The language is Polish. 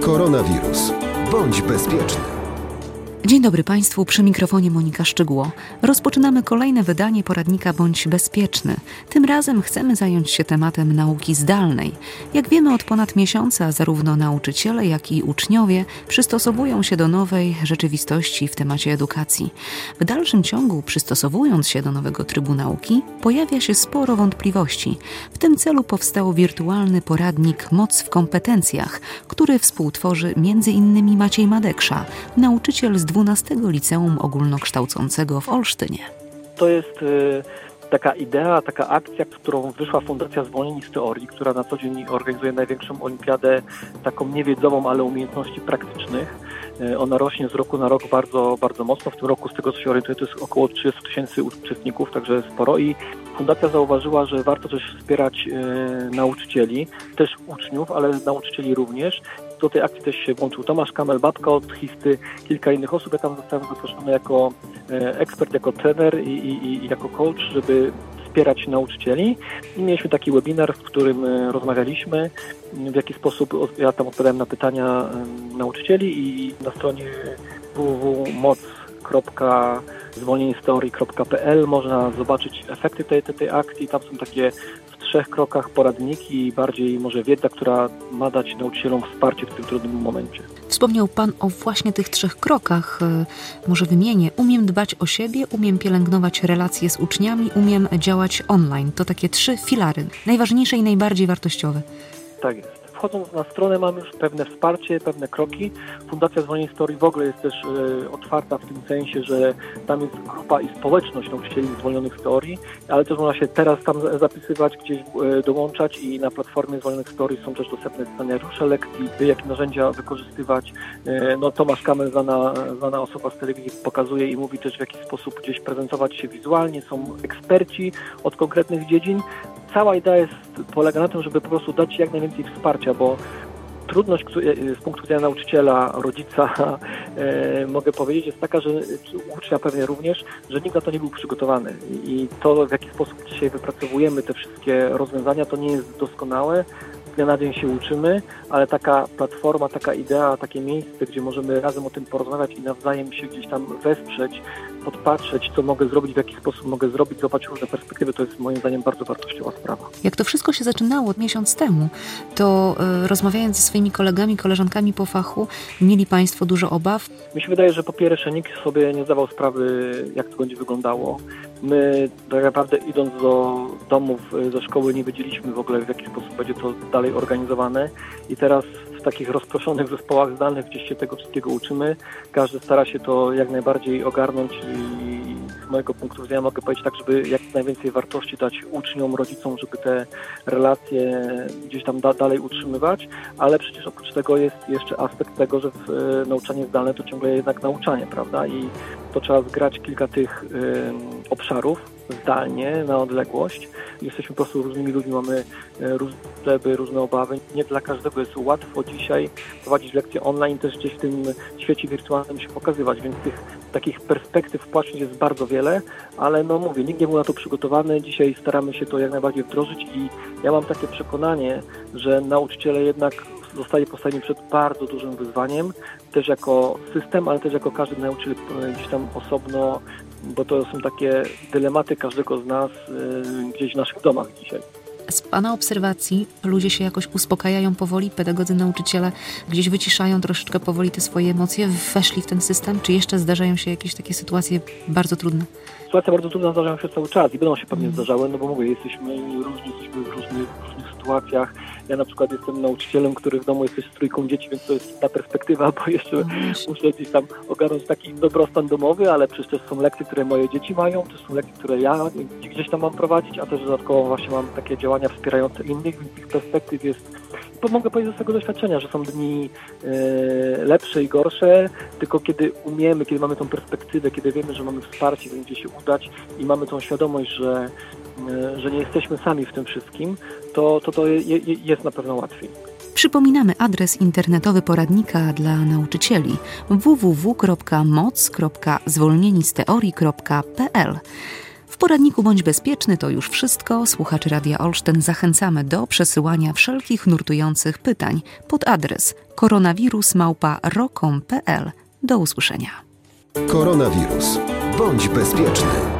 Koronawirus. Bądź bezpieczny. Dzień dobry Państwu, przy mikrofonie Monika Szczygło. Rozpoczynamy kolejne wydanie poradnika Bądź Bezpieczny. Tym razem chcemy zająć się tematem nauki zdalnej. Jak wiemy, od ponad miesiąca zarówno nauczyciele, jak i uczniowie przystosowują się do nowej rzeczywistości w temacie edukacji. W dalszym ciągu, przystosowując się do nowego trybu nauki, pojawia się sporo wątpliwości. W tym celu powstał wirtualny poradnik Moc w kompetencjach, który współtworzy m.in. Maciej Madeksza, nauczyciel z 12 Liceum Ogólnokształcącego w Olsztynie. To jest y, taka idea, taka akcja, którą wyszła Fundacja Zwolnieni z Teorii, która na co dzień organizuje największą olimpiadę, taką niewiedzową, ale umiejętności praktycznych. Y, ona rośnie z roku na rok bardzo, bardzo mocno. W tym roku, z tego co się orientuję, to jest około 30 tysięcy uczestników, także sporo. I Fundacja zauważyła, że warto też wspierać y, nauczycieli, też uczniów, ale nauczycieli również do tej akcji też się włączył Tomasz Kamel, Babka od Histy, kilka innych osób. Ja tam zostałem zaproszony jako e, ekspert, jako trener i, i, i jako coach, żeby wspierać nauczycieli. I mieliśmy taki webinar, w którym e, rozmawialiśmy, w jaki sposób ja tam odpowiadałem na pytania nauczycieli i na stronie www.moc.zwolnienisteorii.pl można zobaczyć efekty tej, tej, tej akcji. Tam są takie trzech krokach poradniki i bardziej może wiedza, która ma dać nauczycielom wsparcie w tym trudnym momencie. Wspomniał Pan o właśnie tych trzech krokach. E, może wymienię. Umiem dbać o siebie, umiem pielęgnować relacje z uczniami, umiem działać online. To takie trzy filary, najważniejsze i najbardziej wartościowe. Tak jest wchodząc na stronę mamy już pewne wsparcie, pewne kroki. Fundacja Zwolnień Historii w ogóle jest też e, otwarta w tym sensie, że tam jest grupa i społeczność nauczycieli zwolnionych z teorii, ale też można się teraz tam zapisywać, gdzieś e, dołączać i na platformie Zwolnionych z teorii są też dostępne scenariusze lekcji, jakie narzędzia wykorzystywać. E, no Tomasz Kamel, znana, znana osoba z telewizji, pokazuje i mówi też w jaki sposób gdzieś prezentować się wizualnie. Są eksperci od konkretnych dziedzin, cała idea jest, polega na tym, żeby po prostu dać jak najwięcej wsparcia, bo trudność e, z punktu widzenia nauczyciela, rodzica, e, mogę powiedzieć, jest taka, że ucznia pewnie również, że nikt na to nie był przygotowany. I to, w jaki sposób dzisiaj wypracowujemy te wszystkie rozwiązania, to nie jest doskonałe. Z dnia na dzień się uczymy, ale taka platforma, taka idea, takie miejsce, gdzie możemy razem o tym porozmawiać i nawzajem się gdzieś tam wesprzeć, podpatrzeć, co mogę zrobić, w jaki sposób mogę zrobić, zobaczyć różne perspektywy, to jest moim zdaniem bardzo wartościowa sprawa. Jak to wszystko się zaczynało miesiąc temu, to y, rozmawiając ze swoimi kolegami, koleżankami po fachu, mieli Państwo dużo obaw? Mi się wydaje, że po pierwsze nikt sobie nie zdawał sprawy, jak to będzie wyglądało. My tak naprawdę idąc do domów, e, ze szkoły nie wiedzieliśmy w ogóle w jaki sposób będzie to dalej organizowane i teraz w takich rozproszonych zespołach zdalnych gdzieś się tego wszystkiego uczymy. Każdy stara się to jak najbardziej ogarnąć i z mojego punktu widzenia mogę powiedzieć tak, żeby jak najwięcej wartości dać uczniom, rodzicom, żeby te relacje gdzieś tam da, dalej utrzymywać, ale przecież oprócz tego jest jeszcze aspekt tego, że w, e, nauczanie zdalne to ciągle jednak nauczanie, prawda? I to trzeba zgrać kilka tych obszarów zdalnie, na odległość. Jesteśmy po prostu różnymi ludźmi, mamy e, różne potrzeby, różne obawy. Nie dla każdego jest łatwo dzisiaj prowadzić lekcje online, też gdzieś w tym świecie wirtualnym się pokazywać, więc tych takich perspektyw płaszczyzn jest bardzo wiele, ale no mówię, nikt nie był na to przygotowany. Dzisiaj staramy się to jak najbardziej wdrożyć i ja mam takie przekonanie, że nauczyciele jednak zostali postawieni przed bardzo dużym wyzwaniem, też jako system, ale też jako każdy nauczyciel gdzieś tam osobno bo to są takie dylematy każdego z nas y, gdzieś w naszych domach dzisiaj. Z Pana obserwacji ludzie się jakoś uspokajają powoli, pedagodzy, nauczyciele gdzieś wyciszają troszeczkę powoli te swoje emocje, weszli w ten system, czy jeszcze zdarzają się jakieś takie sytuacje bardzo trudne? Sytuacje bardzo trudne zdarzają się cały czas i będą się pewnie mm. zdarzały, no bo mówię, jesteśmy różni, jesteśmy w różnych, różnych sytuacjach. Ja na przykład jestem nauczycielem, który w domu jesteś z trójką dzieci, więc to jest ta perspektywa, bo jeszcze no muszę gdzieś tam ogarnąć taki dobrostan domowy, ale przecież też są lekcje, które moje dzieci mają, też są lekcje, które ja gdzieś tam mam prowadzić, a też dodatkowo właśnie mam takie działania wspierające innych, więc tych perspektyw jest mogę powiedzieć z tego doświadczenia, że są dni e, lepsze i gorsze, tylko kiedy umiemy, kiedy mamy tą perspektywę, kiedy wiemy, że mamy wsparcie, będzie się udać i mamy tą świadomość, że, że nie jesteśmy sami w tym wszystkim, to to, to je, je, jest na pewno łatwiej. Przypominamy adres internetowy poradnika dla nauczycieli www.moc.zwolnienisteorii.pl poradniku Bądź Bezpieczny to już wszystko. Słuchaczy Radia Olsztyn zachęcamy do przesyłania wszelkich nurtujących pytań pod adres koronawirusmałpa.rokom.pl. Do usłyszenia. Koronawirus. Bądź bezpieczny.